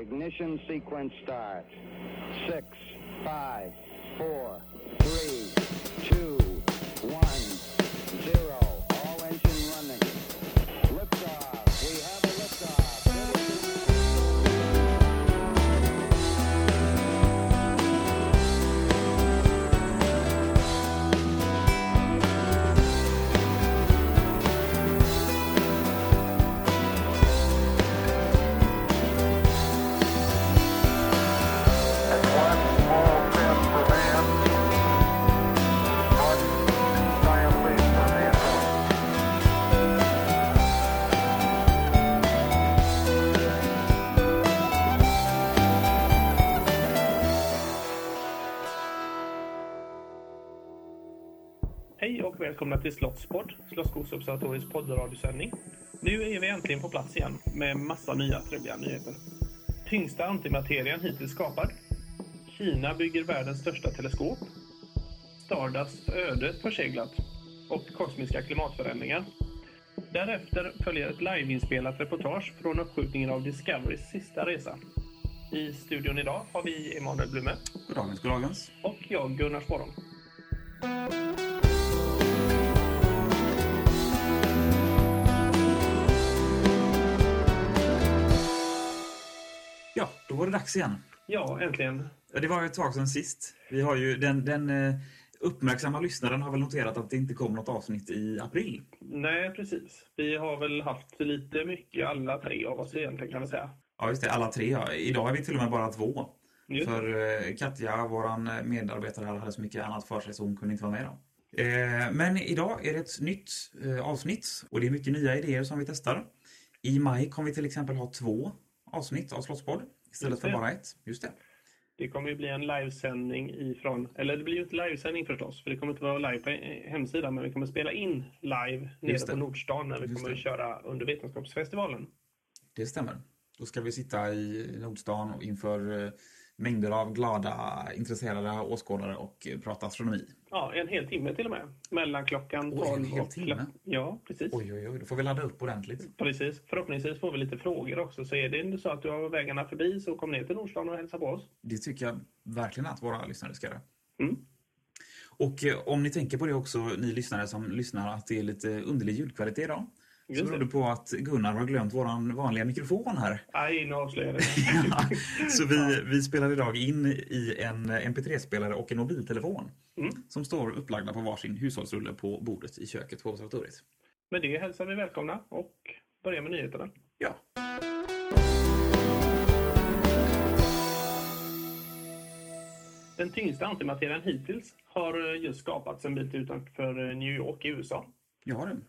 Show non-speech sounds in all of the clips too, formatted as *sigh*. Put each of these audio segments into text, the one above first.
Ignition sequence start. Six, five, four, three, two, one, zero. Hej och välkomna till Slottspodd, Slottsskogsobservatoriets poddradiosändning. Nu är vi äntligen på plats igen med massa nya trevliga nyheter. Tyngsta antimaterian hittills skapad. Kina bygger världens största teleskop. Stardust öde förseglat. Och kosmiska klimatförändringar. Därefter följer ett liveinspelat reportage från uppskjutningen av Discoverys sista resa. I studion idag har vi Emanuel Blume Goddagens, goddagens. och jag Gunnar Sporrong. Var det dags igen. Ja, äntligen. Det var ju ett tag sedan sist. Vi har ju, den, den eh, uppmärksamma lyssnaren har väl noterat att det inte kom något avsnitt i april. Nej, precis. Vi har väl haft lite mycket, alla tre av oss egentligen kan man säga. Ja, just det. Alla tre. Ja. Idag är vi till och med bara två. Just. För eh, Katja, våran medarbetare hade så mycket annat för sig så hon kunde inte vara med. Då. Eh, men idag är det ett nytt avsnitt och det är mycket nya idéer som vi testar. I maj kommer vi till exempel ha två avsnitt av Slottspodd istället för bara ett. Just det. Det kommer ju bli en livesändning ifrån, eller det blir ju inte livesändning förstås, för det kommer inte vara live på hemsidan, men vi kommer spela in live nere på Nordstan när vi Just kommer det. att köra under Vetenskapsfestivalen. Det stämmer. Då ska vi sitta i Nordstan och inför eh, mängder av glada, intresserade åskådare och eh, prata astronomi. Ja, en hel timme till och med. Mellan klockan Oj, en 12 hel och... timme? Ja, precis. Oj, oj, oj, då får vi ladda upp ordentligt. Precis. Förhoppningsvis får vi lite frågor också. Så är det inte så att du har vägarna förbi så kom ner till Nordstan och hälsa på oss. Det tycker jag verkligen att våra lyssnare ska göra. Mm. Och eh, om ni tänker på det också, ni lyssnare som lyssnar, att det är lite underlig ljudkvalitet idag. Så Just beror det. på att Gunnar har glömt våran vanliga mikrofon här. Nej, nu avslöjar det. *laughs* Så vi, vi spelar idag in i en mp3-spelare och en mobiltelefon Mm. som står upplagda på varsin hushållsrulle på bordet i köket på observatoriet. Med det hälsar vi välkomna och börjar med nyheterna. Ja. Den tyngsta antimaterian hittills har eh, just skapats en bit utanför eh, New York i USA. Har den.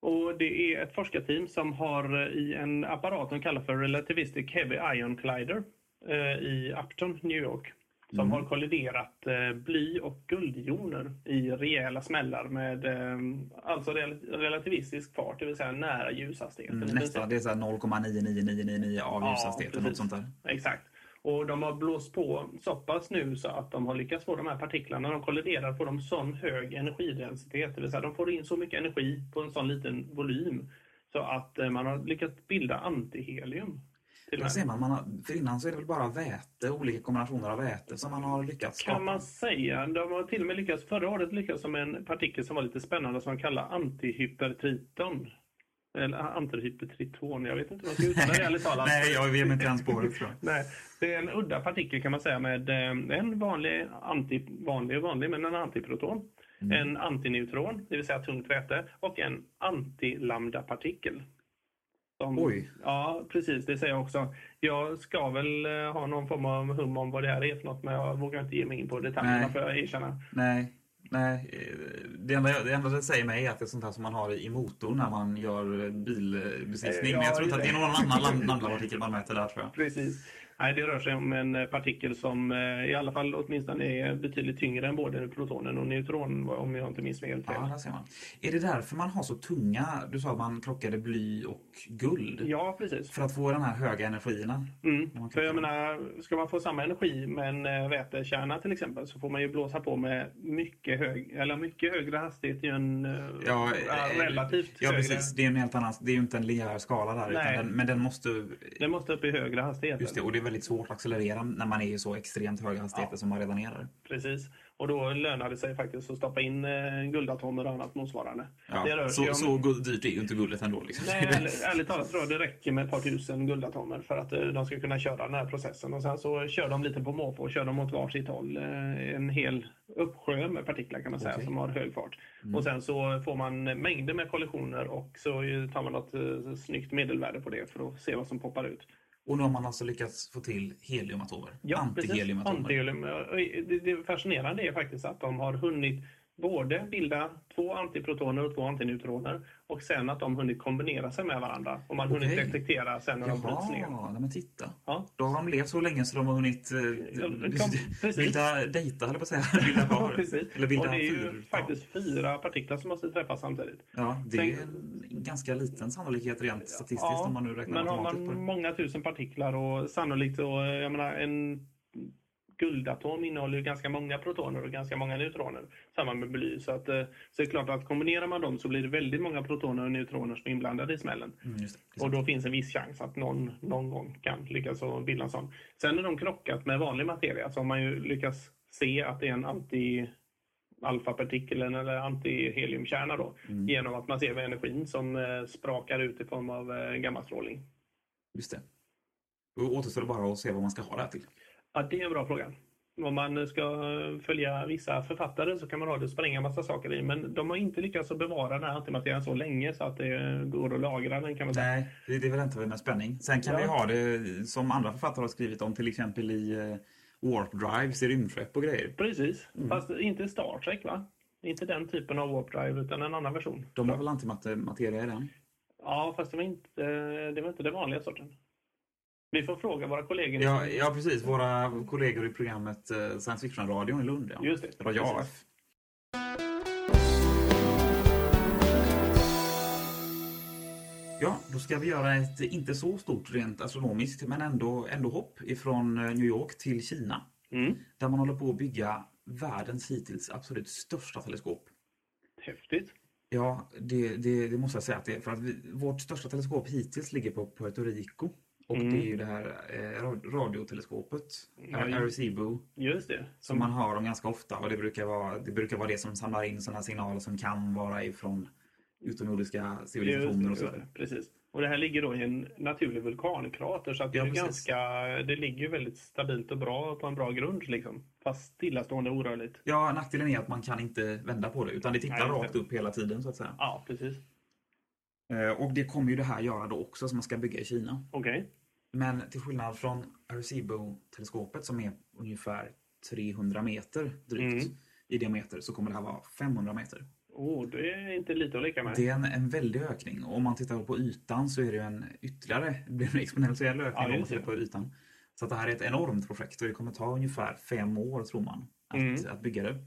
Och det är ett forskarteam som har eh, i en apparat de kallar för Relativistic Heavy Ion Collider eh, i Upton, New York. Som har kolliderat eh, bly och guldjoner i rejäla smällar med eh, alltså rel relativistisk fart, det vill säga nära ljushastigheten. Mm, nästa, det är så här 0,99999 av Ja, ljushastigheten. något sånt där. Exakt. Och de har blåst på så pass nu så att de har lyckats få de här partiklarna, de kolliderar på de sån hög energidensitet, det vill säga de får in så mycket energi på en sån liten volym så att eh, man har lyckats bilda antihelium. Där ser man, man har, för innan så är det väl bara väte, olika kombinationer av väte som man har lyckats skapa. Kan man säga. De har till och med lyckats, förra året lyckats som en partikel som var lite spännande som man kallar antihypertriton. Eller antihypertriton, jag vet inte vad jag ska *laughs* uttala det ärligt talat. Nej, jag mig inte ens jag. *laughs* Nej, det är en udda partikel kan man säga med eh, en vanlig, anti, vanlig och vanlig, men en antiproton. En antineutron, det vill säga tungt väte, och en antilambdapartikel. Som- Oj. Ja, precis. Det säger jag också. Jag ska väl eh, ha någon form av hum om vad det här är för något, men jag vågar inte ge mig in på detaljerna Nej. för jag erkänna. Nej, nej. eh, Det enda, det enda det säger mig är att det är sånt här som man har i motorn när man gör bilbesiktning. Ja, Men jag tror inte att det är någon annan *laughs* lambdapartikel man mäter där tror jag. Precis. Nej, det rör sig om en eh, partikel som eh, i alla fall åtminstone är betydligt tyngre än både protonen och neutron om jag inte minns fel. Ja, där ser man. Är det därför man har så tunga, du sa att man krockade bly och guld? Ja, precis. För att få den här höga energierna? Mm. För jag menar, ska man få samma energi med en eh, vätekärna till exempel så får man ju blåsa på med mycket, hög, eller mycket högre hastighet i en Ja, relativt Ja, högre. precis. Det är, en helt annan, det är ju inte en linjär skala där, den, men den måste... Den måste upp i högre hastigheter. Just det, och det väldigt svårt att accelerera när man är i så extremt höga hastigheter Ja. som man redan är där. Precis. Och då lönar det sig faktiskt att stoppa in eh, guldatomer och annat motsvarande. Ja, så, om- så dyrt är ju inte guldet ändå. Liksom. Nej, ärligt, ärligt talat tror jag det räcker med ett par tusen guldatomer för att eh, de ska kunna köra den här processen. Och sen så kör de lite på måfå och kör de åt varsitt håll. Eh, En hel uppsjö med partiklar kan man säga Okej. som har hög fart. Mm. Och sen så får man mängder med kollisioner och så tar man något eh, snyggt medelvärde på det för att se vad som poppar ut. Och nu har man alltså lyckats få till heliumatomer. Antiheliumatomer. Antihelium. Det fascinerande är faktiskt att de har hunnit både bilda två antiprotoner och två antineutroner och sen att de hunnit kombinera sig med varandra. Och man hunnit Okej. detektera sen när de bryts ner. Jaha, men titta. Ja. Då har de levt så länge så de har hunnit eh, kom- precis. bilda dejta, eller på att säga. *laughs* Bilda Ja, par. Eller bilda och det är ju fyr- faktiskt fyra partiklar som måste träffas samtidigt. Ja, det Sen- är en ganska liten sannolikhet rent statistiskt Ja, om man nu räknar men har man många tusen partiklar och sannolikt så, eh, jag menar en guldatom innehåller ju ganska många protoner och ganska många neutroner. Samma med bly. Så, att, eh, så är det klart att kombinerar man dem så blir det väldigt många protoner och neutroner som är inblandade i smällen. Mm, är Och då finns en viss chans att någon någon gång kan lyckas bilda en sån. Sen när de krockat med vanlig materia så har man ju lyckats se att det är en anti alfapartikel eller antiheliumkärna då. Mm. Genom att man ser energin som eh, sprakar ut i form av eh, gammastrålning. Just det. Då återstår det bara att se vad man ska ha det här till. Ja, det är en bra fråga. Om man ska följa vissa författare så kan man ha det och spränga massa saker i. Men de har inte lyckats att bevara den här antimaterian så länge så att det går att lagra den kan man säga. Nej, det, det väntar vi med spänning. Sen kan Ja. vi ha det som andra författare har skrivit om, till exempel i eh, Warp Drives i rymdskepp och grejer. Precis. Mm. Fast inte Star Trek va? Inte den typen av warp drive utan en annan version. De har väl antimateria i den? Ja, fast det var inte det, var inte den vanliga sorten. Vi får fråga våra kollegor. Ja, ja, precis. Våra kollegor i programmet eh, Science Fiction-radion i Lund. Ja. Just det. Radio. AF. Ja, då ska vi göra ett inte så stort rent astronomiskt, men ändå, ändå hopp ifrån eh, New York till Kina. Mm. Där man håller på att bygga världens hittills absolut största teleskop. Häftigt. Ja, det, det, det måste jag säga att det är. För att vi, vårt största teleskop hittills ligger på Puerto Rico. Och Mm. det är ju det här eh, ra- radioteleskopet, Ja, Ar- Arecibo, Just det. som man hör om ganska ofta. Och det brukar vara det, brukar vara det som samlar in sådana signaler som kan vara ifrån utomjordiska civilisationer och det, sådär. det, precis. Och det här ligger då i en naturlig vulkankrater så att det, Ja, är precis. ganska, det ligger ju väldigt stabilt och bra på en bra grund liksom. Fast stillastående och orörligt. Ja, nackdelen är att man kan inte vända på det, utan det tittar Nej, det. rakt upp hela tiden så att säga. Ja, precis. Eh, Och det kommer ju det här göra då också som man ska bygga i Kina. Okej. Men till skillnad från Arecibo-teleskopet som är ungefär 300 meter drygt Mm. i diameter så kommer det här vara 500 meter. Oh, det är inte lite att leka med. Det är en, en väldig ökning. Och om man tittar på ytan så är det en ytterligare, blir en exponentiell ökning Ja, om man det. på ytan. Så det här är ett enormt projekt och det kommer ta ungefär fem år tror man att, Mm. att bygga det.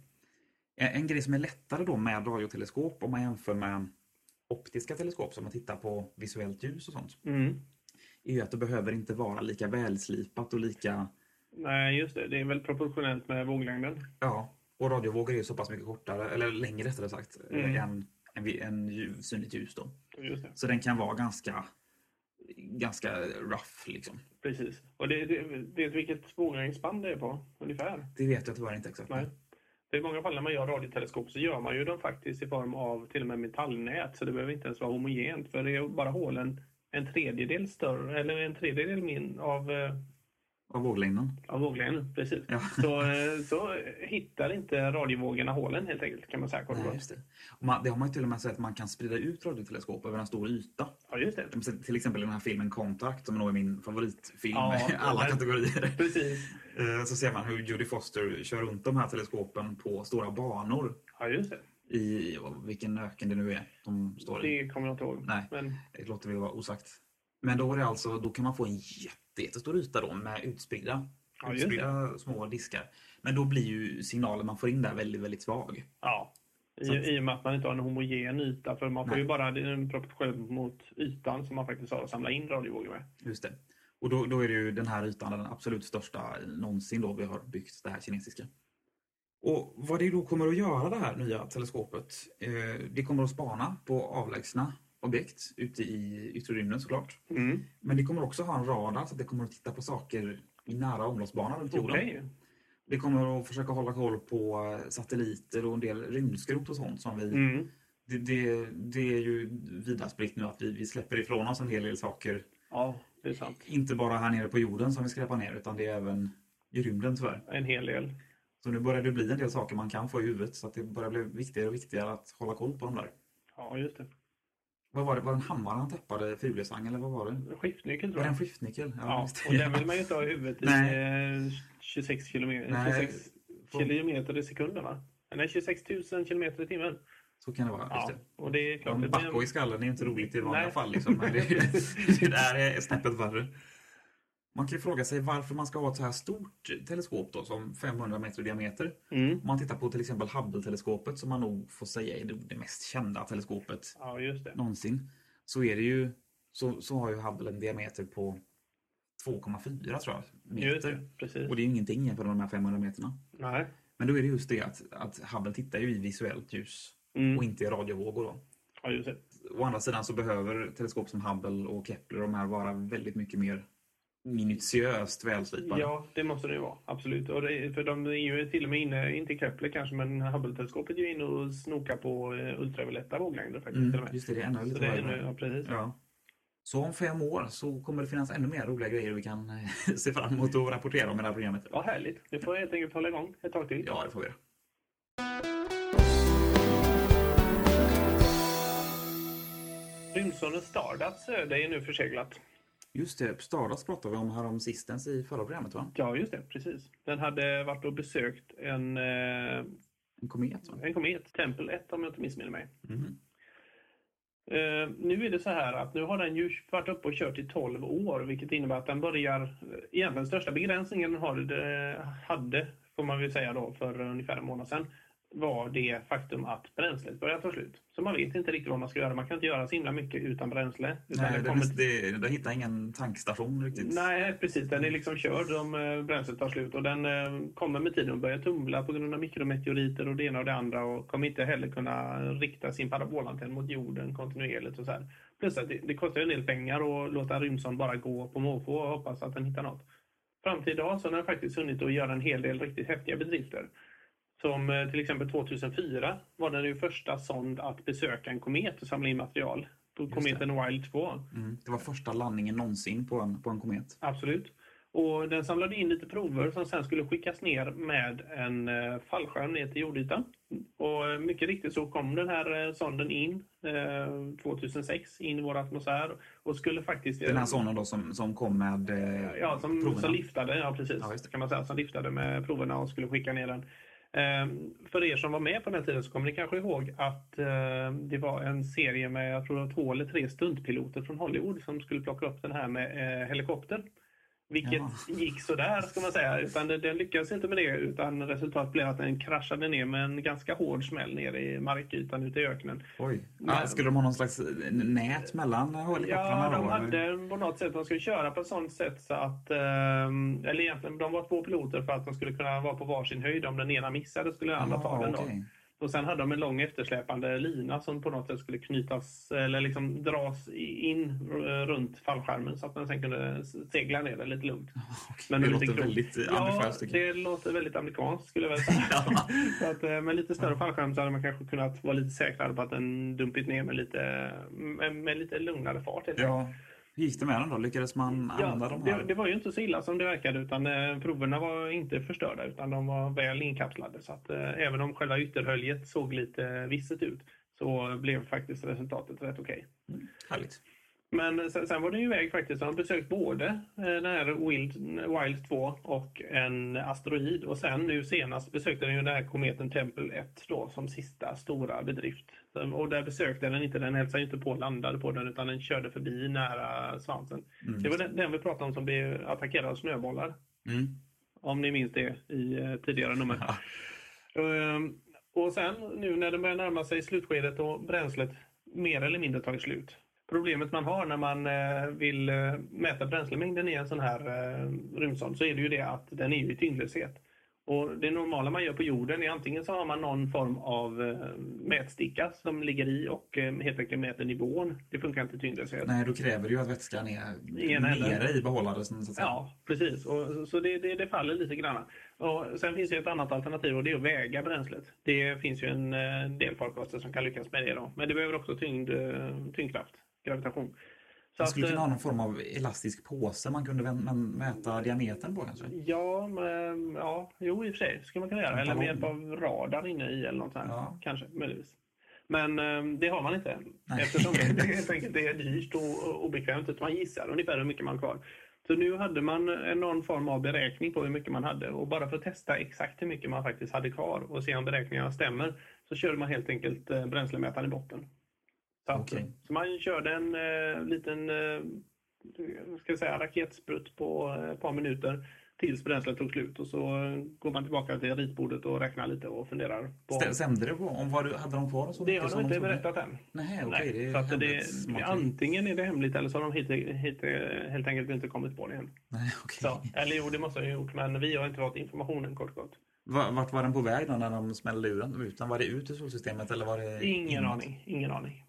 En, en grej som är lättare då med radioteleskop om man jämför med optiska teleskop som man tittar på visuellt ljus och sånt Mm. Är ju att det behöver inte vara lika välslipat och lika Nej, just det. Det är väl proportionellt med våglängden. Ja, och radiovågor är ju så pass mycket kortare, eller längre rättare sagt, Mm. eh, än, än, än ljus, synligt ljus då. Så den kan vara ganska, ganska rough liksom. Precis. Och det, det, vet vilket våglängdsspann det är på ungefär? Det vet jag tyvärr inte exakt. Nej. Det är många fall när man gör radioteleskop så gör man ju dem faktiskt i form av till och med metallnät. Så det behöver inte ens vara homogent. För det är bara hålen en tredjedel större, eller en tredjedel min av, eh, Av våglängden. av våglängden. Precis. Ja. Så, eh, så hittar inte radiovågorna hålen helt enkelt kan man säga kort Nej, det. Och man, det har man ju till och med sett att man kan sprida ut radioteleskop över en stor yta. Ja, just det. Till exempel i den här filmen Contact som nog är min favoritfilm Ja, i alla kategorier. Precis. Eh, Så ser man hur Jodie Foster kör runt de här teleskopen på stora banor Ja, just det. I vilken öken det nu är de står i. Det kommer jag inte ihåg. Nej. Men, Det låter vi vara osagt. Men då, är det alltså, då kan man få en jätte, jättestor yta då med utspridda, Ja, utspridda små diskar. Men då blir ju signalen man får in där väldigt, väldigt svag. ja. I, att- I och med att man inte har en homogen yta. För man får Nej. ju bara en proportion mot ytan som man faktiskt har att samla in radiovågor med. Just det. Och då, då är det ju den här ytan den absolut största någonsin då vi har byggt det här kinesiska. Och vad det då kommer att göra det här nya teleskopet, eh, det kommer att spana på avlägsna objekt ute i yttre rymden såklart. Mm. Men det kommer också ha en radar så att det kommer att titta på saker i nära omloppsbana runt jorden. Okej. Vi kommer att försöka hålla koll på eh, satelliter och en del rymdskrot och sånt som vi... Mm. Det, det, det är ju vida spritt nu att vi, vi släpper ifrån oss en hel del saker. Ja, det är sant. Inte bara här nere på jorden som vi skräpar ner utan det är även i rymden tyvärr. En hel del. Så nu börjar det bli en del saker man kan få i huvudet så att det börjar bli viktigare och viktigare att hålla koll på dem där. Ja, just det. Vad var det? Var det en hammare han tappade Fuglesang eller vad var det? Skiftnyckel Var tror det en jag. skiftnyckel? Ja, det. och den vill man ju inte ha i huvudet i Nej. eh, 26 kilometer, Nej. 26 kilometer i sekunden va? Nej, 26 000 kilometer i timmen. Så kan det vara. Ja, det. och det är klart. En backo i skallen är inte roligt i vanliga Nej. fall. Liksom, det, *laughs* det där är snäppet värre. Man kan ju fråga sig varför man ska ha ett så här stort teleskop då, som 500 meter i diameter. Mm. Om man tittar på till exempel Hubble-teleskopet som man nog får säga är det- mest kända teleskopet Ja, någonsin. Så är det ju, så, så har ju Hubble en diameter på 2,4 tror jag, meter. det. Och det är ju ingenting jämfört med de här 500 meterna. Nej. Men då är det just det att, att Hubble tittar ju i visuellt ljus Mm. och inte i radiovågor. Då. Ja. Å andra sidan så behöver teleskop som Hubble och Kepler och de här vara väldigt mycket mer minutiöst välslipade. Ja, det måste det ju vara. Absolut. Och det, för de är ju till och med inne, inte Kepler kanske, men Hubble-teleskopet är ju inne och snokar på eh, ultravioletta våglängder faktiskt. till och Mm, med. just det, det är ännu lite det ännu, ja, precis. Ja. Så om fem år så kommer det finnas ännu mer roliga grejer vi kan eh, *laughs* se fram emot och rapportera om i det här programmet. Ja, härligt. Det får helt enkelt hålla igång ett tag till. Ja, det får vi göra. Rymdsonden Stardust öde är nu förseglat. Just det, Stardust pratade vi om här om sistens i förra programmet va? Ja, just det. Precis. Den hade varit och besökt en, eh, En komet va? en komet, Tempel 1 om jag inte missminner mig. Mhm. Eh, nu är det så här att nu har den ju varit uppe och kört i 12 år, vilket innebär att den börjar... eh, Egentligen största begränsningen den har, det, hade, får man väl säga då, för ungefär en månad sedan, var det faktum att bränslet börjar ta slut. Så man vet inte riktigt vad man ska göra. Man kan inte göra så himla mycket utan bränsle. Utan Nej, det det, kommer- det, det hittar ingen tankstation riktigt. Nej, precis. Den är liksom körd om eh, bränslet tar slut. Och den eh, kommer med tiden att börja tumla på grund av mikrometeoriter och det ena och det andra. Och kommer inte heller kunna rikta sin parabolantenn mot jorden kontinuerligt. Och så här. Plus att det, det kostar en del pengar att låta Rymdsond bara gå på måfå och hoppas att den hittar något. Fram till idag så har den faktiskt hunnit att göra en hel del riktigt häftiga bedrifter. Som eh, till exempel 2004 var den ju första sond att besöka en komet och samla in material. På Just kometen Wild 2. Mm. Det var första landningen någonsin på en, på en komet. Absolut. Och den samlade in lite prover som sen skulle skickas ner med en eh, fallskärm ner till jordytan. Och eh, mycket riktigt så kom den här sonden in eh, 2006 in i vår atmosfär och skulle faktiskt... Den här sonen då som, som kom med eh, Ja, som, proverna. som liftade, ja precis. Ja, kan man säga, som liftade med proverna och skulle skicka ner den. Ehm, för er som var med på den tiden så kommer ni kanske ihåg att ehm, det var en serie med, jag tror det var två eller tre stuntpiloter från Hollywood som skulle plocka upp den här med eh, helikopter. Vilket Ja. gick sådär ska man säga. Utan den, lyckades inte med det utan resultatet blev att den kraschade ner med en ganska hård smäll ner i markytan ute i öknen. Oj. Men- Ah, skulle de ha någon slags eh, nät mellan helikoptrarna Ja, de hade på något sätt, de skulle köra på ett sånt sätt så att, ehm, eller egentligen, de var två piloter för att de skulle kunna vara på varsin höjd. Om den ena missade skulle den andra ta Ah, den då. okej. Och sen hade de en lång eftersläpande lina som på något sätt skulle knytas, eller liksom dras in eh, runt fallskärmen så att den sen kunde segla ner den lite lugnt. *laughs* Okej, Men det låter lite krok. väldigt eh, Ja, det låter väldigt amerikanskt skulle jag säga. *laughs* *laughs* Så att, eh, med lite större fallskärm så hade man kanske kunnat vara lite säkrare på att den dumpit ner med lite, med, med lite lugnare fart. ja. Hur gick det med den då? Lyckades man använda de här? det, det var ju inte så illa som det verkade utan eh, proverna var inte förstörda utan de var väl inkapslade. Så att eh, även om själva ytterhöljet såg lite visset ut så blev faktiskt resultatet rätt okej. Härligt. Men sen, sen var det ju iväg faktiskt. Har besökt både eh, den här Wild, Wild 2 och en asteroid. Och sen nu senast besökte den ju den här kometen Tempel 1 då som sista stora bedrift. Och där besökte den inte, den hälsade inte på och landade på den utan den körde förbi nära svansen. Mm. Det var den, den vi pratade om som blev attackerad av snöbollar. Mm. Om ni minns det i eh, tidigare nummer. Ehm, och sen nu när det börjar närma sig slutskedet och bränslet mer eller mindre tagit slut. Problemet man har när man eh, vill eh, mäta bränslemängden i en sån här eh, rymdsond så är det ju det att den är i tyngdlöshet. Och det normala man gör på jorden är antingen så har man någon form av eh, mätsticka som ligger i och eh, helt enkelt mäter nivån. Det funkar inte tyngdlöshet. Nej, då kräver det ju att vätskan är I nere i behållaren. Ja, precis. Och, så det, det, det faller lite grann. Och sen finns det ett annat alternativ och det är att väga bränslet. Det finns ju en eh, del farkoster som kan lyckas med det. Då. Men det behöver också tyngd, tyngdkraft, gravitation. Man skulle kunna eh, ha någon form av elastisk påse man kunde mäta diametern på kanske. Ja, men, ja, jo i och för sig skulle man kunna göra. Eller med hjälp av radar inne i eller något sånt. Ja. Kanske, möjligtvis. Men eh, det har man inte. Nej. Eftersom det helt enkelt är *laughs* dyrt och obekvämt. Utan man gissar ungefär hur mycket man har kvar. Så nu hade man eh, någon form av beräkning på hur mycket man hade. Och bara för att testa exakt hur mycket man faktiskt hade kvar och se om beräkningarna stämmer så körde man helt enkelt eh, bränslemätaren i botten. Okej. så man körde en eh, liten eh, ska jag säga, raketsprutt på eh, ett par minuter tills bränslet tog slut. Och så eh, går man tillbaka till ritbordet och räknar lite och funderar. På... Stä- Stämde det på om vad du hade de kvar? Och så Det har de inte berättat än. Nej, okej. Nej, det så är att det, hemligt det, smakligt. antingen är det hemligt eller så har de hit, hit, helt enkelt inte kommit på det än. Nej, okej. Så, eller jo, det måste de ha gjort, men vi har inte fått informationen kort gott. Va- Vart var den på väg då när de smällde ur den? Utan var det ut ur solsystemet eller var det Ingen in? aning, ingen aning.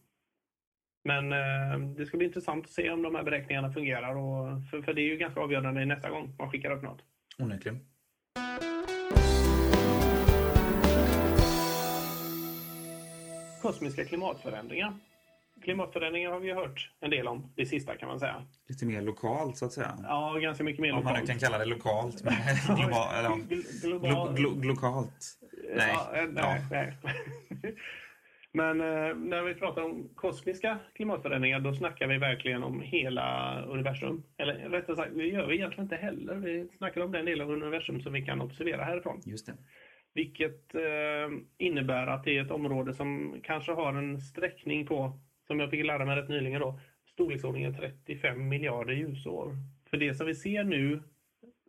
Men eh, det ska bli intressant att se om de här beräkningarna fungerar. Och, för, för det är ju ganska avgörande nästa gång man skickar upp något. Onekligen. Kosmiska klimatförändringar. Klimatförändringar har vi ju hört en del om det sista kan man säga. Lite mer lokalt så att säga. Ja, ganska mycket mer Om man nu lokalt. kan kalla det lokalt. Men *laughs* global, eller, Gl- glo, global- glo, glokalt. Nej. Ja, eh, nej, nej. Men eh, när vi pratar om kosmiska klimatförändringar då snackar vi verkligen om hela universum. Eller rättare sagt, det gör vi egentligen inte heller. Vi snackar om den delen av universum som vi kan observera härifrån. Just det. Vilket eh, innebär att det är ett område som kanske har en sträckning på, som jag fick lära mig rätt nyligen då, storleksordningen 35 miljarder ljusår. För det som vi ser nu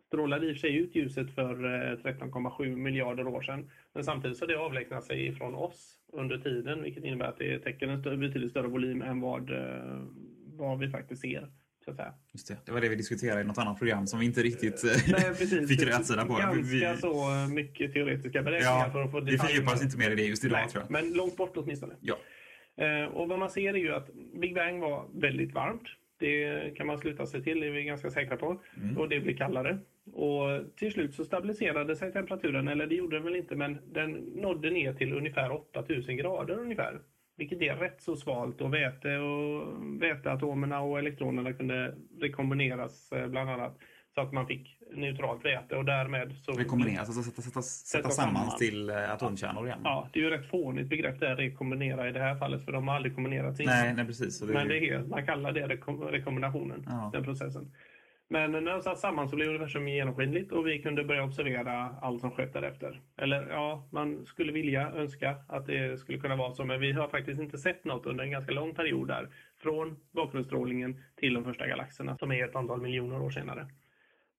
strålade i och för sig ut ljuset för eh, 13,7 miljarder år sedan. Men samtidigt så har det avlägsnat sig från oss under tiden, vilket innebär att det täcker en större, betydligt större volym än vad, eh, vad vi faktiskt ser. Det. det var det vi diskuterade i något annat program som vi inte riktigt eh, Nej, precis. fick rätt sida på. Ganska Vi, så mycket teoretiska beräkningar för ja, att få vi fördjupar oss inte mer i det just idag Nej, tror jag. Men långt bort åtminstone. Ja. Eh, och vad man ser är ju att Big Bang var väldigt varmt. Det kan man sluta sig till, det är vi ganska säkra på. Mm. Och det blir kallare. Och till slut så stabiliserade sig temperaturen, eller det gjorde den väl inte, men den nådde ner till ungefär 8000 grader ungefär. Vilket är rätt så svalt och väte och väteatomerna och elektronerna kunde rekombineras eh, bland annat. Så att man fick neutralt väte och därmed så... Rekommenderas, alltså sätta, sätta, sätta samman samman. till eh, atomkärnor igen. Ja, det är ju rätt fånigt begrepp det här rekombinera i det här fallet för de har aldrig kombinerats innan. Nej, nej precis. Det, Men det är, man kallar det rekom- rekombinationen, Ja. den processen. Men när de satt samman så blev universum genomskinligt och vi kunde börja observera allt som skett därefter. Eller ja, man skulle vilja, önska att det skulle kunna vara så, men vi har faktiskt inte sett något under en ganska lång period där. Från bakgrundsstrålningen till de första galaxerna som är ett antal miljoner år senare.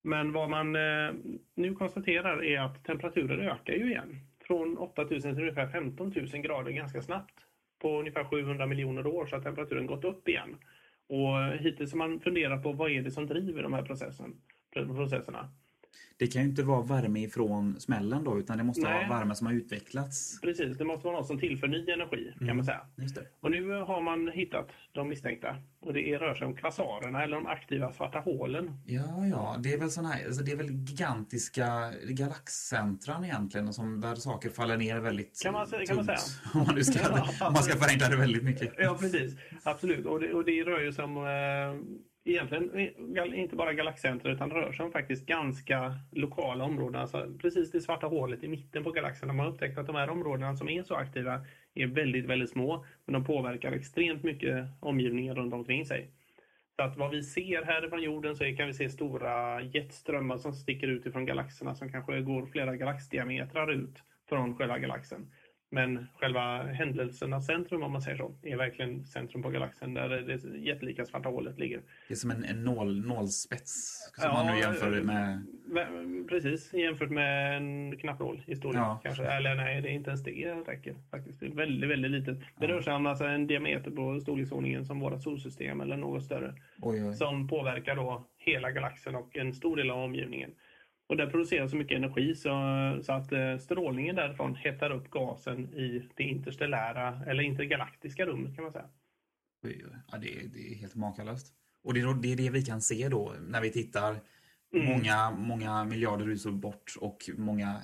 Men vad man eh, nu konstaterar är att temperaturen ökar ju igen. Från 8000 till ungefär 15 000 grader ganska snabbt. På ungefär 700 miljoner år så har temperaturen gått upp igen. Och hittills har man funderat på vad är det som driver de här processen, processerna det kan ju inte vara värme ifrån smällen då, utan det måste Nej. vara värme som har utvecklats. Precis, det måste vara något som tillför ny energi kan man säga. Just det. Och nu har man hittat de misstänkta. Och det är, rör sig om kvasarerna eller de aktiva svarta hålen. Ja, ja, det är väl såna här, alltså det är väl gigantiska galaxcentran egentligen som där saker faller ner väldigt Kan man säga- kan man tungt. säga. Om man, nu ska, *laughs* Ja, om man ska förenkla det väldigt mycket. Ja, precis. Absolut. Och det, och det rör ju sig om eh, egentligen inte bara galaxcenter utan det rör sig om faktiskt ganska lokala områden. Alltså precis det svarta hålet i mitten på galaxen. har upptäckt att de här områdena som är så aktiva är väldigt, väldigt små. Men de påverkar extremt mycket omgivningen runt omkring sig. Så att vad vi ser härifrån jorden så är, kan vi se stora jetströmmar som sticker ut ifrån galaxerna som kanske går flera galaxdiametrar ut från själva galaxen. Men själva händelsernas centrum, om man säger så, är verkligen centrum på galaxen där det jättelika svarta hålet ligger. Det är som en, en nål, nålspets som Ja, man nu jämför det med. Precis, jämfört med en knapphål i storlek Ja. kanske. Eller nej, det är inte ens det räcker faktiskt. Det är väldigt, väldigt litet. Det rör sig om alltså en diameter på storleksordningen som vårt solsystem eller något större. Oj, oj. Som påverkar då hela galaxen och en stor del av omgivningen. Och där produceras så mycket energi så, så att eh, strålningen därifrån hettar upp gasen i det interstellära eller intergalaktiska rummet kan man säga. Ja, det, är, det är helt makalöst. Och det är, det är det vi kan se då när vi tittar Mm. många, många miljarder ljusår bort och många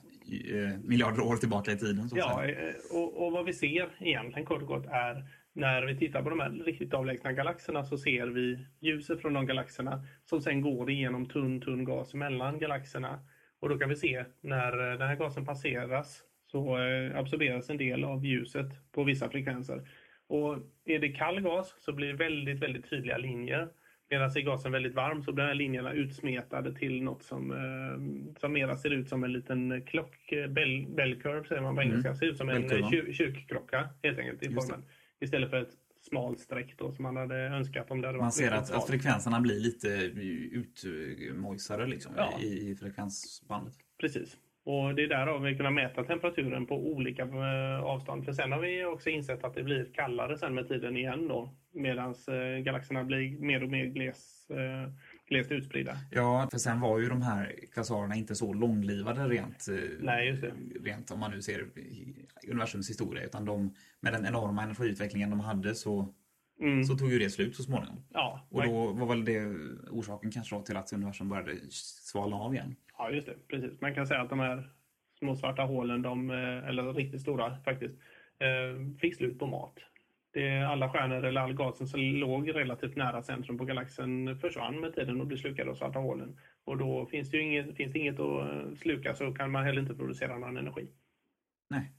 eh, miljarder år tillbaka i tiden. Ja, eh, och, och vad vi ser egentligen kort och gott är när vi tittar på de här riktigt avlägsna galaxerna så ser vi ljuset från de galaxerna som sen går igenom tunn, tunn gas mellan galaxerna. Och då kan vi se när eh, den här gasen passeras så eh, absorberas en del av ljuset på vissa frekvenser. Och är det kall gas så blir det väldigt, väldigt tydliga linjer. Medan är gasen väldigt varm så blir de här linjerna utsmetade till något som, eh, som mera ser ut som en liten klock, eh, bell, bell curve säger man på engelska. Ser ut som en Mm. Kyrkklocka helt enkelt i formen. Istället för ett smalt streck då som man hade önskat om det hade varit Man ser att, att frekvenserna blir lite utmojsade liksom, Ja. i, i frekvensbandet. Precis. Och det är därav vi kan mäta temperaturen på olika eh, avstånd. För sen har vi också insett att det blir kallare sen med tiden igen då. Medan eh, galaxerna blir mer och mer gles, eh, glest utspridda. Ja, för sen var ju de här kvasarerna inte så långlivade rent, eh, Nej, rent om man nu ser universums historia. Utan de, med den enorma energiutvecklingen de hade så, Mm. så tog ju det slut så småningom. Ja, Och då var väl det orsaken kanske till att universum började svalna av igen. ja, just det. Precis. Man kan säga att de här små svarta hålen, de, eh, eller riktigt stora faktiskt, eh, fick slut på mat. Det, alla stjärnor eller all gasen som låg relativt nära centrum på galaxen försvann med tiden och blev slukade av svarta hålen. Och då finns det ju inget, finns det inget att eh, sluka så kan man heller inte producera någon energi. Nej.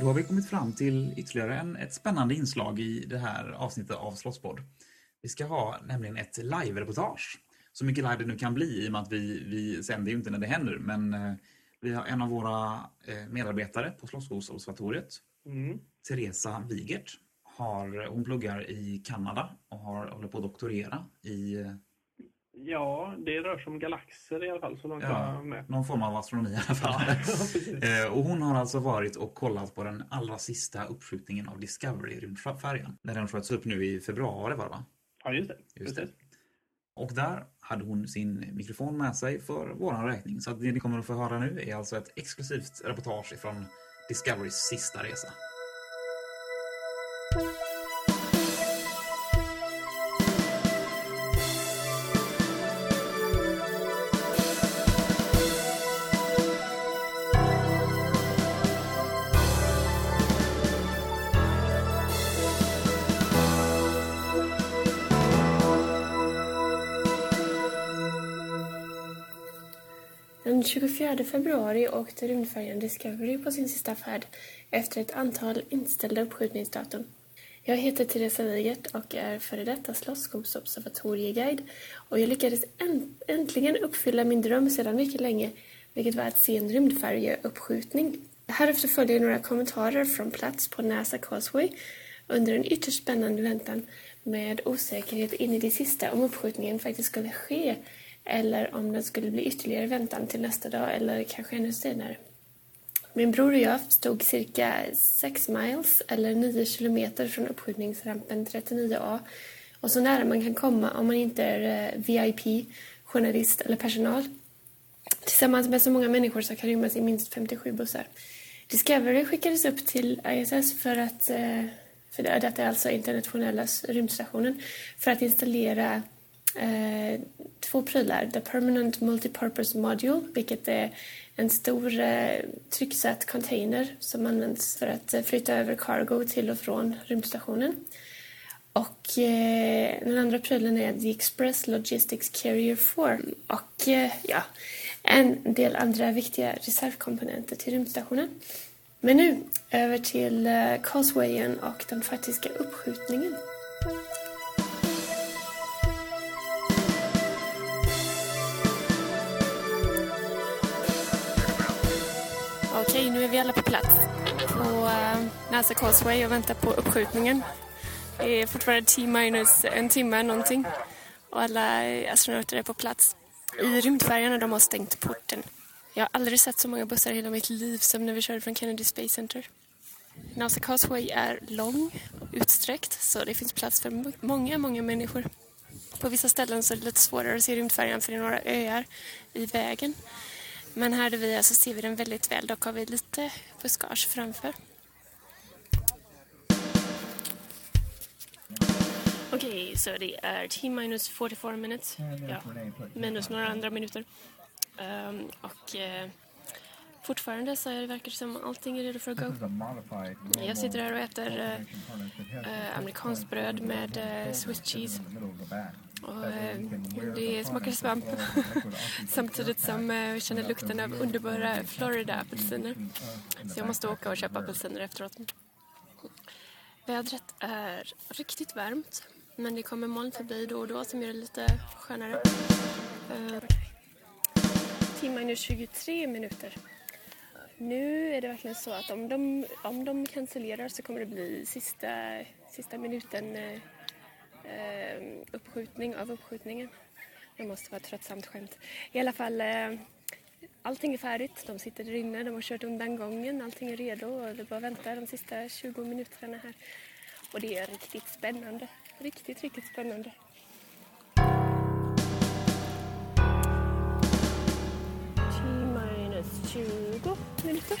Då har vi kommit fram till ytterligare en, ett spännande inslag i det här avsnittet av Slottspodd. Vi ska ha nämligen ett live-reportage. Så mycket live det nu kan bli i och med att vi, vi sänder ju inte när det händer. Men eh, vi har en av våra eh, medarbetare på Slottsskosobservatoriet, Mm. Teresa Wigert. Har, hon pluggar i Kanada och har, håller på att doktorera i eh, Ja, det rör sig om galaxer i alla fall så långt Ja, med. någon form av astronomi i alla fall. *laughs* Ja. Eh, och hon har alltså varit och kollat på den allra sista uppskjutningen av Discovery-rymdfärjan. När den sköts upp nu i februari var det va? Ja, just det. Just det. Och där hade hon sin mikrofon med sig för vår räkning. Så att det ni kommer att få höra nu är alltså ett exklusivt reportage från Discoverys sista resa. 24 februari åkte rymdfärjan Discovery på sin sista färd efter ett antal inställda uppskjutningsdatum. Jag heter Teresa Wigert och är före detta Slottsskogsobservatorieguide och jag lyckades äntligen uppfylla min dröm sedan mycket länge, vilket var att se en rymdfärjeuppskjutning. Härefter följer några kommentarer från plats på NASA Causeway under en ytterst spännande väntan med osäkerhet in i det sista om uppskjutningen faktiskt skulle ske eller om det skulle bli ytterligare väntan till nästa dag eller kanske ännu senare. Min bror och jag stod cirka 6 miles eller 9 kilometer från uppskjutningsrampen 39A och så nära man kan komma om man inte är eh, VIP, journalist eller personal. Tillsammans med så många människor som kan rymmas i minst 57 bussar. Discovery skickades upp till ISS för att, eh, för det, detta är alltså internationella rymdstationen, för att installera eh, två prylar. The Permanent Multipurpose Module, vilket är en stor eh, trycksatt container som används för att eh, flytta över cargo till och från rymdstationen. Och eh, den andra prylen är The Express Logistics Carrier 4 och eh, ja, en del andra viktiga reservkomponenter till rymdstationen. Men nu över till eh, Causewayen och den faktiska uppskjutningen. Alla på plats på eh, NASA Causeway och väntar på uppskjutningen. Det är fortfarande T-minus en timme någonting och alla eh, astronauter är på plats. I rymdfärjan och de har stängt porten. Jag har aldrig sett så många bussar i hela mitt liv som när vi körde från Kennedy Space Center. NASA Causeway är lång och utsträckt så det finns plats för många, många människor. På vissa ställen så är det lite svårare att se rymdfärjan för det är några öar i vägen. Men här där vi är så ser vi den väldigt väl. Dock har vi lite buskage framför. Okej, så det är T minus 44 minutes. Ja, minus några andra minuter. Ehm, och eh, fortfarande så är det verkar som allting är redo för att gå. Jag sitter här och äter eh, amerikanskt bröd med eh, Swiss cheese. Och, eh, det smakar svamp *laughs* samtidigt som vi känner lukten av underbara Florida-apelsiner. Så jag måste åka och köpa apelsiner efteråt. Vädret är riktigt varmt men det kommer moln förbi då och då som gör det lite skönare. Uh, T 23 minuter. Nu är det verkligen så att om de, om de cancellerar så kommer det bli sista, sista minuten eh, uppskjutning av uppskjutningen. Det måste vara ett tröttsamt skämt. I alla fall, eh, allting är färdigt. De sitter där inne, de har kört undan gången, allting är redo och det bara vänta de sista 20 minuterna här. Och det är riktigt spännande. Riktigt, riktigt spännande. T-minus 20 minuter.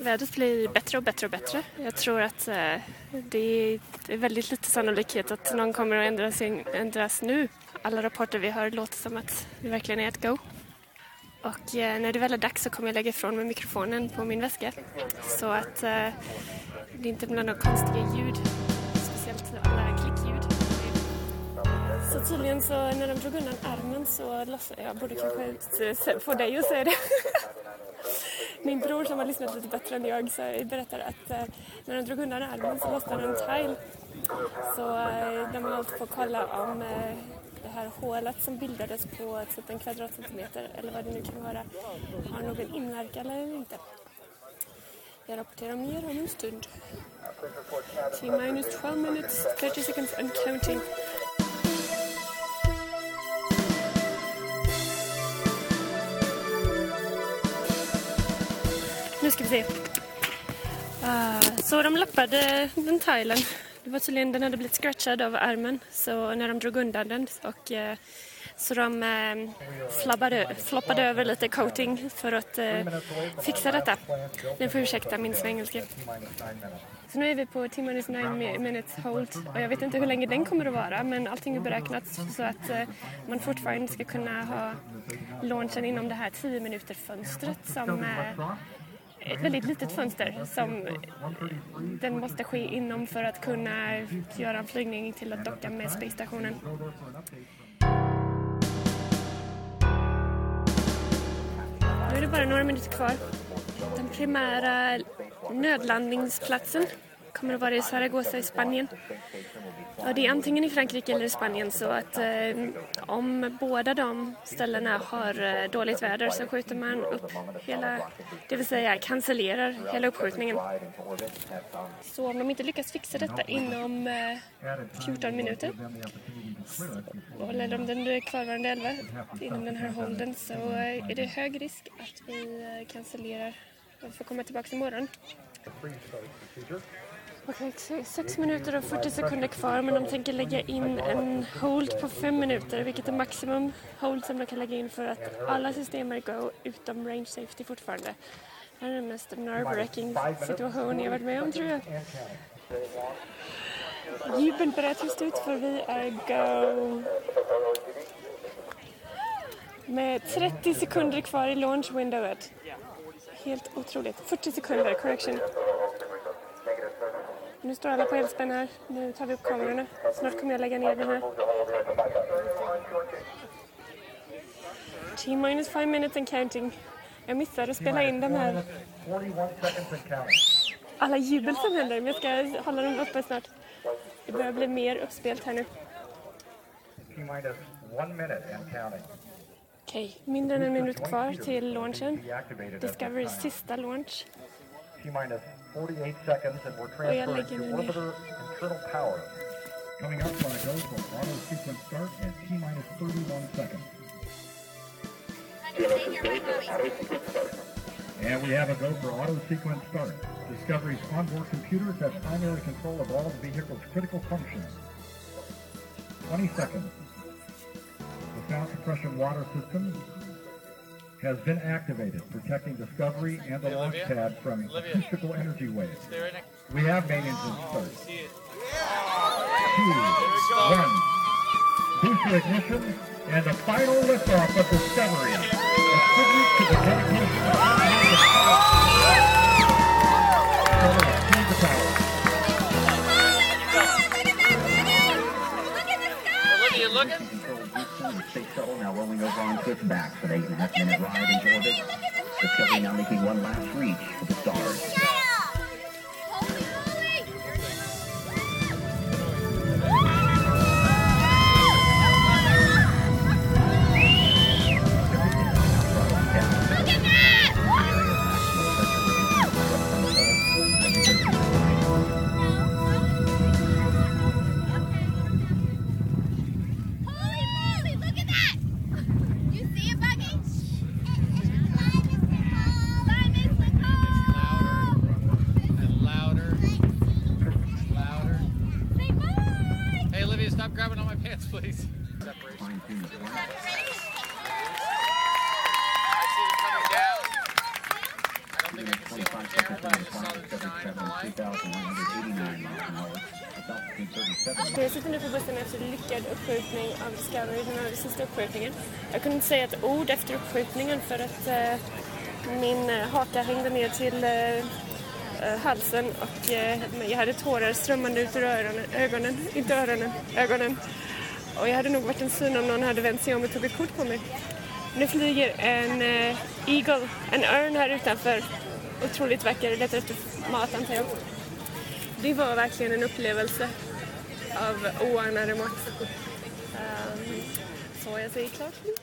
Vädret blir bättre och bättre och bättre. Jag tror att eh, det är väldigt lite sannolikhet att någon kommer att ändra ändras nu. Alla rapporter vi hör låter som att det verkligen är ett go. Och eh, när det väl är dags så kommer jag lägga ifrån mig mikrofonen på min väska. Så att eh, det inte blir några konstiga ljud. Speciellt alla klickljud. Så tydligen så när de drog undan armen så lossnade jag. borde kanske få dig att säga det. *laughs* Min bror som har lyssnat lite bättre än jag så berättar att eh, när de drog undan armen så lossnade en tile. Så eh, de har hållit på att kolla om eh, det här hålet som bildades på typ en kvadratcentimeter eller vad det nu kan vara har någon inverkan eller inte. Jag rapporterar mer om en stund. T minus 12 minutes, 30 seconds and counting. Nu ska vi se. Uh, så de lappade den tilen. Det var tydligen, den hade blivit scratchad av armen så när de drog undan den och uh, så de eh, flabbade, floppade över lite coating för att eh, fixa detta. Ni får ursäkta min svengelska. Så nu är vi på T 9 minutes hold och jag vet inte hur länge den kommer att vara men allting är beräknat så att eh, man fortfarande ska kunna ha launchen inom det här 10 minuter fönstret som eh, ett väldigt litet fönster som den måste ske inom för att kunna göra en flygning till att docka med Space stationen. Nu är det bara några minuter kvar. Den primära nödlandningsplatsen kommer att vara i Zaragoza i Spanien. Och det är antingen i Frankrike eller i Spanien så att eh, om båda de ställena har eh, dåligt väder så skjuter man upp hela, det vill säga cancellerar hela uppskjutningen. Så om de inte lyckas fixa detta inom eh, 14 minuter eller om den är kvarvarande 11 inom den här holden så eh, är det hög risk att vi eh, cancellerar och får komma tillbaka imorgon. Okej, okay, 6 minuter och 40 sekunder kvar men de tänker lägga in en hold på 5 minuter vilket är maximum hold som de kan lägga in för att alla system är go utom range safety fortfarande. Det här är den mest nerve-wracking situation jag varit med om tror jag. Jubeln börjar tysta ut för vi är go. Med 30 sekunder kvar i launch windowet. Helt otroligt. 40 sekunder, correction. Nu står alla på elspänn här. Nu tar vi upp kamerorna. Snart kommer jag lägga ner den här. T minus 5 minutes and counting. Jag missade att spela in de här alla jubel som händer. Men jag ska hålla dem uppe snart. Det börjar bli mer uppspelt här nu. Okej, okay. Okej, mindre än en minut kvar till launchen. Discoverys sista launch. T-minus 48 seconds and we're transferring to orbiter internal power. Coming up on a go for auto sequence start at T minus 31 seconds. And we have a go for auto sequence start. Discovery's onboard computers have primary control of all the vehicle's critical functions. 20 seconds. The sound suppression water system has been activated, protecting Discovery and the launch pad from acoustical energy waves. We have main engine start. Two, one. Booster ignition and the final liftoff of Discovery. A tribute to Houston, the space shuttle now rolling over back for an eight and a half minute ride into orbit. Discovery now making one last reach for the stars. Please. 37 Jag sitter nu på bussen efter lyckad uppskjutning av Discovery, den här sista uppskjutningen. Jag kunde inte säga ett ord efter uppskjutningen för att eh, min eh, haka hängde ner till eh, eh, halsen och eh, jag hade tårar strömmande ut ur öronen, ögonen, inte öronen, ögonen. Och jag hade nog varit en syn om någon hade vänt sig om och tog ett kort på mig. Nu flyger en eh, Eagle, en örn här utanför. Otroligt vacker, letar efter mat antar jag. Det var verkligen en upplevelse av oanade mått. Um, ehm, så jag säger klart slut.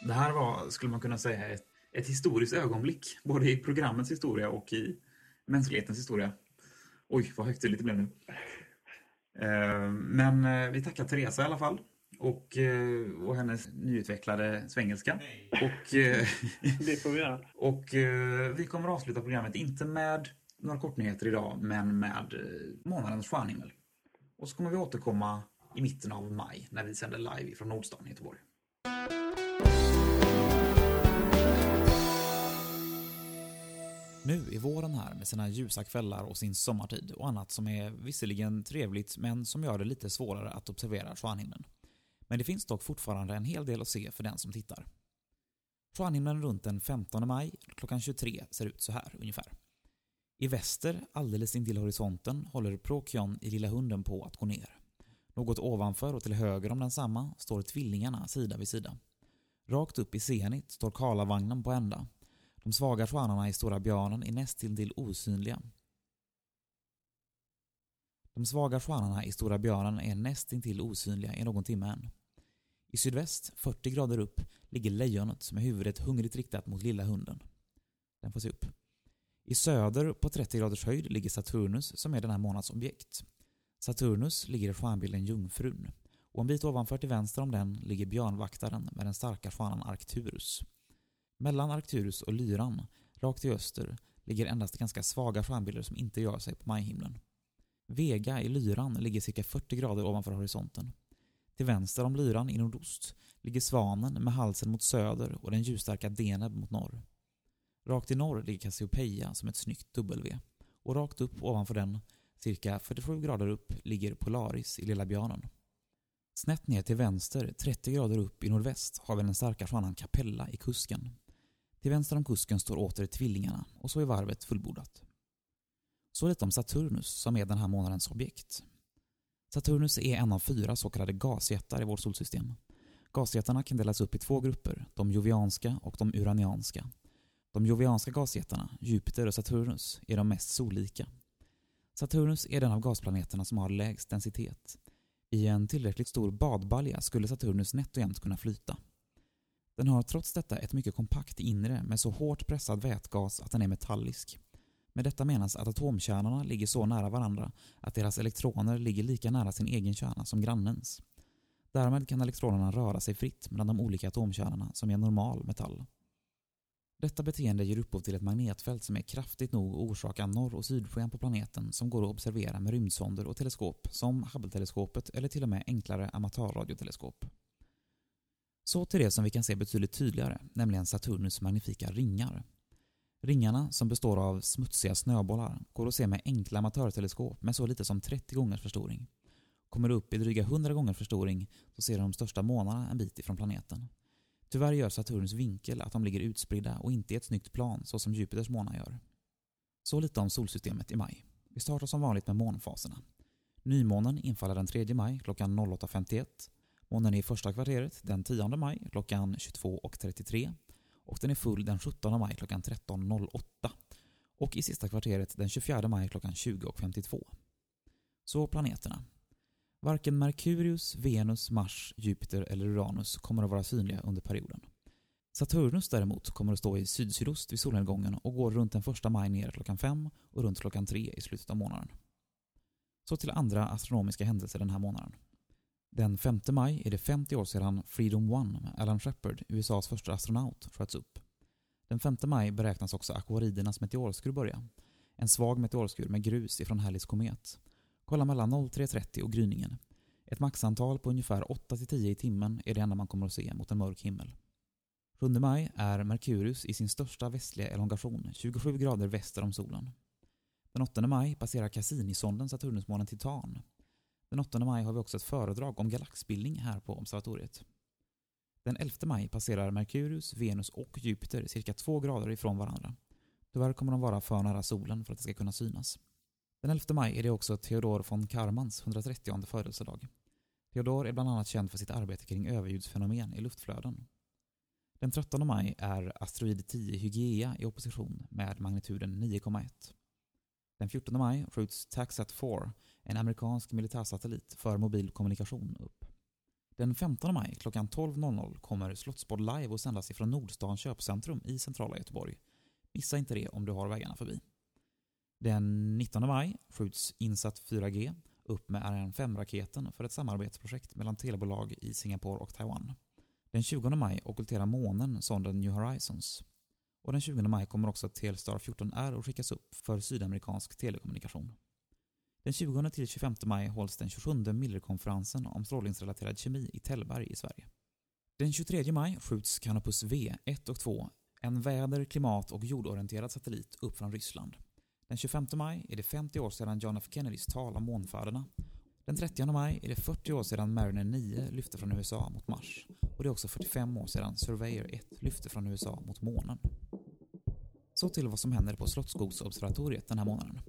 Det här var, skulle man kunna säga, ett, ett historiskt ögonblick. Både i programmets historia och i mänsklighetens historia. Oj, vad högtidligt det blev nu. Eh, Men eh, vi tackar Teresa i alla fall. Och, eh, och hennes nyutvecklade svengelska. Och, eh, *laughs* Det får vi göra. och vi kommer att avsluta programmet, inte med några kortnyheter idag, men med månadens stjärnhimmel. Och så kommer vi återkomma i mitten av maj när vi sänder live från Nordstan i Göteborg. Nu är våren här med sina ljusa kvällar och sin sommartid och annat som är visserligen trevligt men som gör det lite svårare att observera stjärnhimlen. Men det finns dock fortfarande en hel del att se för den som tittar. Stjärnhimlen runt den 15 maj klockan 23 ser ut så här ungefär. I väster, alldeles intill horisonten, håller Procyon i Lilla Hunden på att gå ner. Något ovanför och till höger om densamma står tvillingarna sida vid sida. Rakt upp i zenit står Karlavagnen på ända. De svaga stjärnorna i Stora björnen är nästintill osynliga. De svaga stjärnorna i Stora björnen är nästintill osynliga i någon timme än. I sydväst, 40 grader upp, ligger lejonet med huvudet hungrigt riktat mot lilla hunden. Den får se upp. I söder, på 30 graders höjd, ligger Saturnus som är den här månads objekt. Saturnus ligger i stjärnbilden Jungfrun och en bit ovanför till vänster om den ligger björnvaktaren med den starka stjärnan Arcturus. Mellan Arcturus och Lyran, rakt i öster, ligger endast ganska svaga stjärnbilder som inte gör sig på majhimlen. Vega i Lyran ligger cirka 40 grader ovanför horisonten. Till vänster om Lyran i nordost ligger Svanen med halsen mot söder och den ljusstarka Deneb mot norr. Rakt i norr ligger Cassiopeia som ett snyggt W och rakt upp ovanför den, cirka 47 grader upp, ligger Polaris i Lilla björnen. Snett ner till vänster, 30 grader upp i nordväst, har vi den starka stjärnan Capella i kusken. Till vänster om kusken står åter tvillingarna och så är varvet fullbordat. Så lite om Saturnus som är den här månadens objekt. Saturnus är en av fyra så kallade gasjättar i vårt solsystem. Gasjättarna kan delas upp i två grupper, de jovianska och de uranianska. De jovianska gasjättarna, Jupiter och Saturnus, är de mest sollika. Saturnus är den av gasplaneterna som har lägst densitet. I en tillräckligt stor badbalja skulle Saturnus nätt och jämnt kunna flyta. Den har trots detta ett mycket kompakt inre med så hårt pressad vätgas att den är metallisk. Med detta menas att atomkärnorna ligger så nära varandra att deras elektroner ligger lika nära sin egen kärna som grannens. Därmed kan elektronerna röra sig fritt mellan de olika atomkärnorna som är normal metall. Detta beteende ger upphov till ett magnetfält som är kraftigt nog att orsaka norr och sydsken på planeten som går att observera med rymdsonder och teleskop som Hubble-teleskopet eller till och med enklare amatörradioteleskop. Så till det som vi kan se betydligt tydligare, nämligen Saturnus magnifika ringar. Ringarna, som består av smutsiga snöbollar, går att se med enkla amatörteleskop med så lite som 30 gångers förstoring. Kommer du upp i dryga 100 gångers förstoring så ser du de största månarna en bit ifrån planeten. Tyvärr gör Saturnus vinkel att de ligger utspridda och inte i ett snyggt plan så som Jupiters månar gör. Så lite om solsystemet i maj. Vi startar som vanligt med månfaserna. Nymånen infaller den 3 maj klockan 08.51. Månen är i första kvarteret den 10 maj klockan 22.33 och den är full den 17 maj klockan 13.08 och i sista kvarteret den 24 maj klockan 20.52. Så planeterna. Varken Merkurius, Venus, Mars, Jupiter eller Uranus kommer att vara synliga under perioden. Saturnus däremot kommer att stå i syd-sydost vid solnedgången och går runt den 1 maj ner klockan 5 och runt klockan 3 i slutet av månaden. Så till andra astronomiska händelser den här månaden. Den 5 maj är det 50 år sedan Freedom 1 Alan Shepard, USAs första astronaut, sköts upp. Den 5 maj beräknas också akvaridernas meteorskur börja. En svag meteorskur med grus ifrån Halleys komet. Kolla mellan 03.30 och gryningen. Ett maxantal på ungefär 8-10 i timmen är det enda man kommer att se mot en mörk himmel. 7 maj är Merkurius i sin största västliga elongation, 27 grader väster om solen. Den 8 maj passerar Cassini-sonden Saturnusmånen Titan. Den 8 maj har vi också ett föredrag om galaxbildning här på observatoriet. Den 11 maj passerar Merkurius, Venus och Jupiter cirka två grader ifrån varandra. Tyvärr kommer de vara för nära solen för att det ska kunna synas. Den 11 maj är det också Theodor von Karmans 130 födelsedag. Theodor är bland annat känd för sitt arbete kring överljudsfenomen i luftflöden. Den 13 maj är asteroid 10 Hygieia i opposition med magnituden 9,1. Den 14 maj skjuts Taxat 4, en amerikansk militärsatellit för mobil kommunikation, upp. Den 15 maj klockan 12.00 kommer Slottsbad live att sändas ifrån Nordstan köpcentrum i centrala Göteborg. Missa inte det om du har vägarna förbi. Den 19 maj skjuts Insatt 4G upp med RN5-raketen för ett samarbetsprojekt mellan telebolag i Singapore och Taiwan. Den 20 maj ockulterar månen sonden New Horizons. Och den 20 maj kommer också Telstar 14R att skickas upp för sydamerikansk telekommunikation. Den 20-25 maj hålls den 27 Millerkonferensen om strålningsrelaterad kemi i Tällberg i Sverige. Den 23 maj skjuts Canopus V 1 och 2, en väder-, klimat och jordorienterad satellit, upp från Ryssland. Den 25 maj är det 50 år sedan John F Kennedys tal om månfärderna. Den 30 maj är det 40 år sedan Mariner 9 lyfte från USA mot Mars. Och det är också 45 år sedan Surveyor 1 lyfte från USA mot månen. Så till vad som händer på Slottsskogsobservatoriet den här månaden.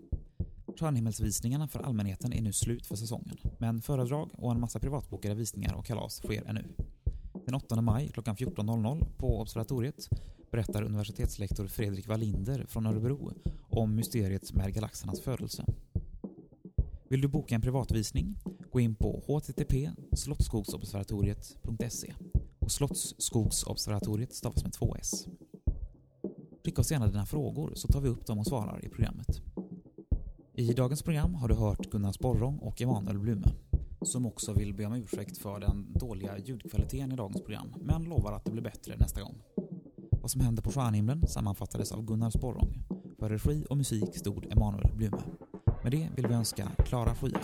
Stjärnhimmelsvisningarna för allmänheten är nu slut för säsongen, men föredrag och en massa privatbokade visningar och kalas sker ännu. Den 8 maj klockan 14.00 på observatoriet berättar universitetslektor Fredrik Wallinder från Örebro om mysteriet med galaxernas födelse. Vill du boka en privatvisning? Gå in på http slottskogsobservatoriet.se och Slottsskogsobservatoriet stavas med två s. Skicka oss gärna dina frågor så tar vi upp dem och svarar i programmet. I dagens program har du hört Gunnar Sporrong och Emanuel Blume som också vill be om ursäkt för den dåliga ljudkvaliteten i dagens program, men lovar att det blir bättre nästa gång. Vad som händer på stjärnhimlen sammanfattades av Gunnar Sporrong. För regi och musik stod Emanuel Blume. Med det vill vi önska klara skyar.